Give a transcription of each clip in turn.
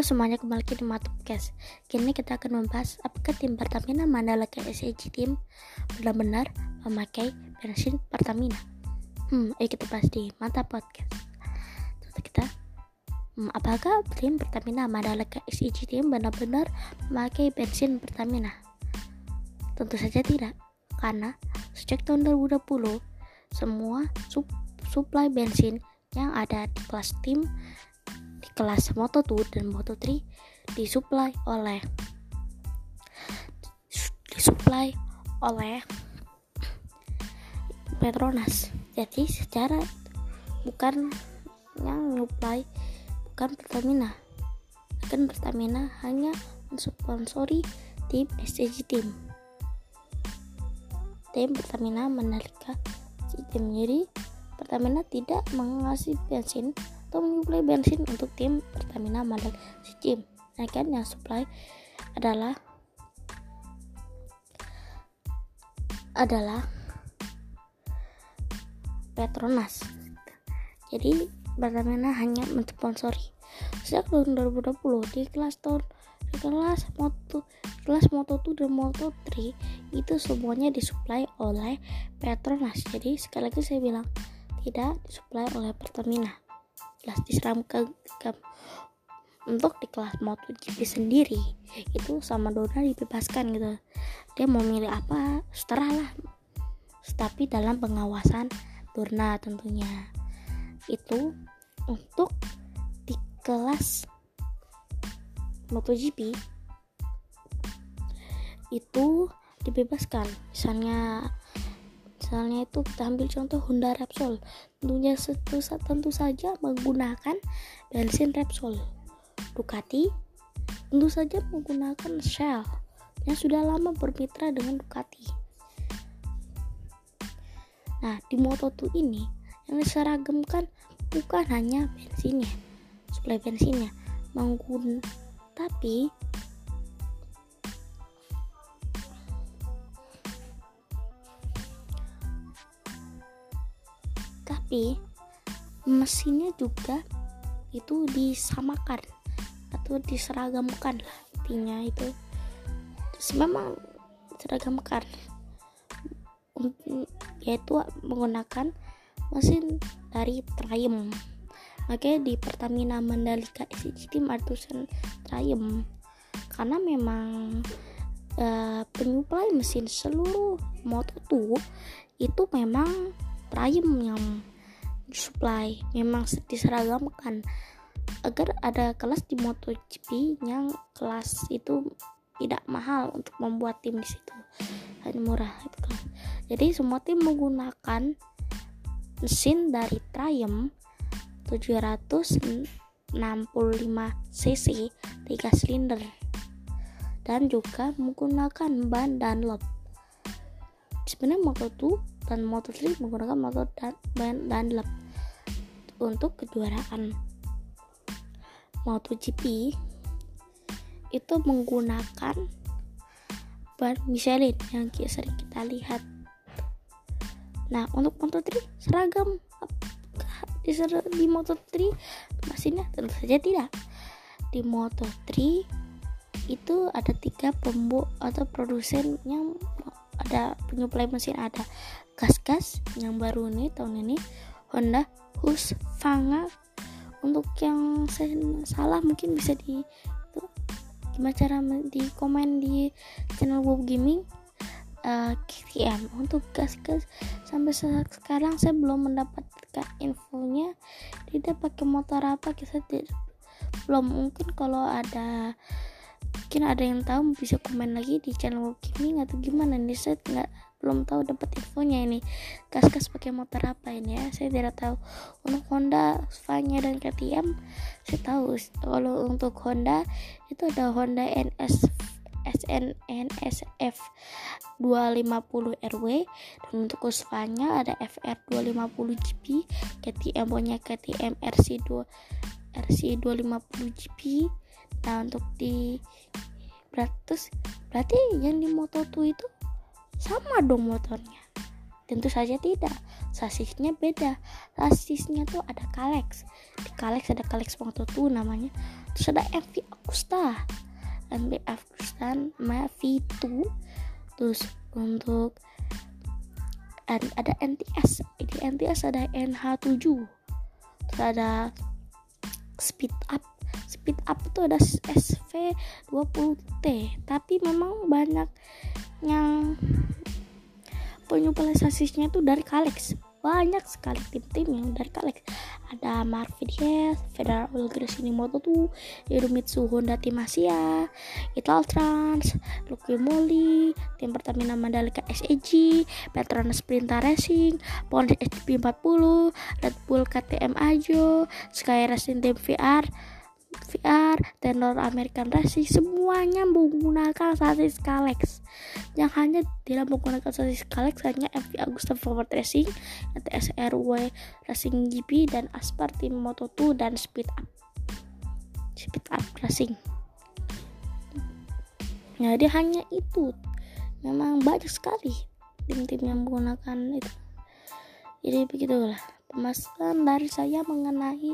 Halo semuanya kembali lagi di Matupcast Kini kita akan membahas apakah tim Pertamina Mandalika SEG Team benar-benar memakai bensin Pertamina? Hmm, ayo kita bahas di Mantap Podcast. Tentu kita hmm, Apakah tim Pertamina Mandalika SEG Team benar-benar memakai bensin Pertamina? Tentu saja tidak Karena sejak tahun 2020 Semua sup suplai bensin yang ada di kelas tim kelas Moto2 dan Moto3 disuplai oleh disuplai oleh Petronas. Jadi secara bukan yang nyuplai bukan Pertamina. Kan Pertamina hanya mensponsori tim SCG Team. Tim Pertamina menarikkan sistem jadi Pertamina tidak mengasih bensin atau menyuplai bensin untuk tim Pertamina Mandal Sistem. Nah kan yang supply adalah adalah Petronas. Jadi Pertamina hanya mensponsori sejak tahun 2020 di kelas tahun di kelas moto kelas moto 2 dan moto 3 itu semuanya disuplai oleh Petronas jadi sekali lagi saya bilang tidak disuplai oleh Pertamina kelas diseram ke, untuk di kelas MotoGP sendiri. Itu sama Dona dibebaskan gitu. Dia mau milih apa setelah lah. Tapi dalam pengawasan Dorna tentunya. Itu untuk di kelas MotoGP itu dibebaskan. Misalnya misalnya itu kita ambil contoh Honda Repsol. Tentunya tentu, tentu saja menggunakan bensin Repsol. Ducati tentu saja menggunakan Shell yang sudah lama bermitra dengan Ducati. Nah di Moto2 ini yang diseragamkan bukan hanya bensinnya suplai bensinnya menggun tapi tapi mesinnya juga itu disamakan atau diseragamkan lah intinya itu. Terus memang seragamkan yaitu menggunakan mesin dari Triumph. Makanya di Pertamina Mandalika SCG Team tulisan Triumph. Karena memang uh, penyuplai mesin seluruh Moto2 itu memang Triumph yang supply memang diseragamkan agar ada kelas di MotoGP yang kelas itu tidak mahal untuk membuat tim di situ. Hanya murah itu kan. Jadi semua tim menggunakan mesin dari Triumph 765 cc 3 silinder. Dan juga menggunakan ban Dunlop sebenarnya Moto2 dan Moto3 menggunakan motor dan ban Dunlop untuk kejuaraan MotoGP itu menggunakan ban Michelin yang sering kita lihat. Nah, untuk Moto3 seragam di, di Moto3 mesinnya tentu saja tidak. Di Moto3 itu ada tiga pembu atau produsen yang ada penyuplai mesin ada gas-gas yang baru ini tahun ini Honda Husqvarna. Untuk yang saya salah mungkin bisa di itu, gimana cara di komen di channel Bob Gaming uh, eh, KTM untuk gas-gas sampai sekarang saya belum mendapatkan infonya. Tidak pakai motor apa kita belum. Mungkin kalau ada mungkin ada yang tahu bisa komen lagi di channel Bob Gaming atau gimana nih saya nggak belum tahu dapat infonya ini. Kas-kas pakai motor apa ini ya? Saya tidak tahu. Untuk Honda Svanya dan KTM saya tahu. Kalau untuk Honda itu ada Honda NS SNNSF 250 RW dan untuk Husqvarna ada FR 250 GP KTM punya KTM RC 2 RC 250 GP nah untuk di berarti berarti yang di Moto2 itu sama dong motornya. Tentu saja tidak. Sasisnya beda. Sasisnya tuh ada kalex. Di kalex ada kalex tuh namanya. Terus ada MV Agusta MV Agusta namanya V2 terus untuk ada NTS di NTS ada NH7 terus ada speed up. Speed up itu ada SV20T tapi memang banyak yang penyuplalisasinya itu dari Kalex. Banyak sekali tim-tim yang dari Kalex. Ada Marvidies, Federal Oil Gresini Moto2, Irumitsu Honda Team Asia, Italtrans, Lucky Moly, tim Pertamina Mandalika SEG, Petronas Sprinter Racing, Pontiac SP40, Red Bull KTM Ajo, Sky Racing Team VR, VR, tenor American Racing semuanya menggunakan sasis Kalex. Yang hanya tidak menggunakan sasis Kalex hanya MV Agusta Forward Racing, ATS RW Racing GP dan Aspar Team Moto2 dan Speed Up. Speed Up Racing. Jadi hanya itu. Memang banyak sekali tim-tim yang menggunakan itu. Jadi begitulah pemasaran dari saya mengenai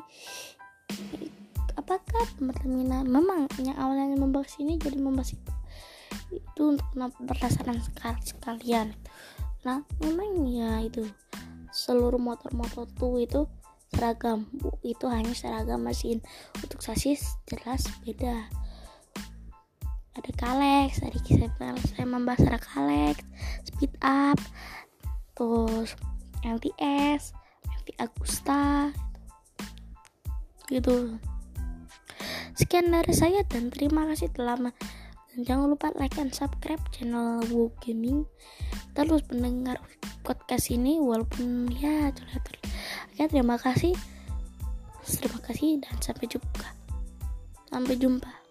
apakah Pertamina memang yang awalnya membahas ini jadi membahas itu itu untuk berdasarkan sekalian? Nah memang ya itu. Seluruh motor-motor tuh itu seragam. Itu hanya seragam mesin. Untuk sasis jelas beda. Ada Kalex tadi saya, saya membahas ada Kalex speed up terus LTS MV Agusta gitu Sekian dari saya dan terima kasih telah dan jangan lupa like dan subscribe channel Wu Gaming. Terus mendengar podcast ini walaupun ya curhat Oke, terima kasih. Terima kasih dan sampai jumpa. Sampai jumpa.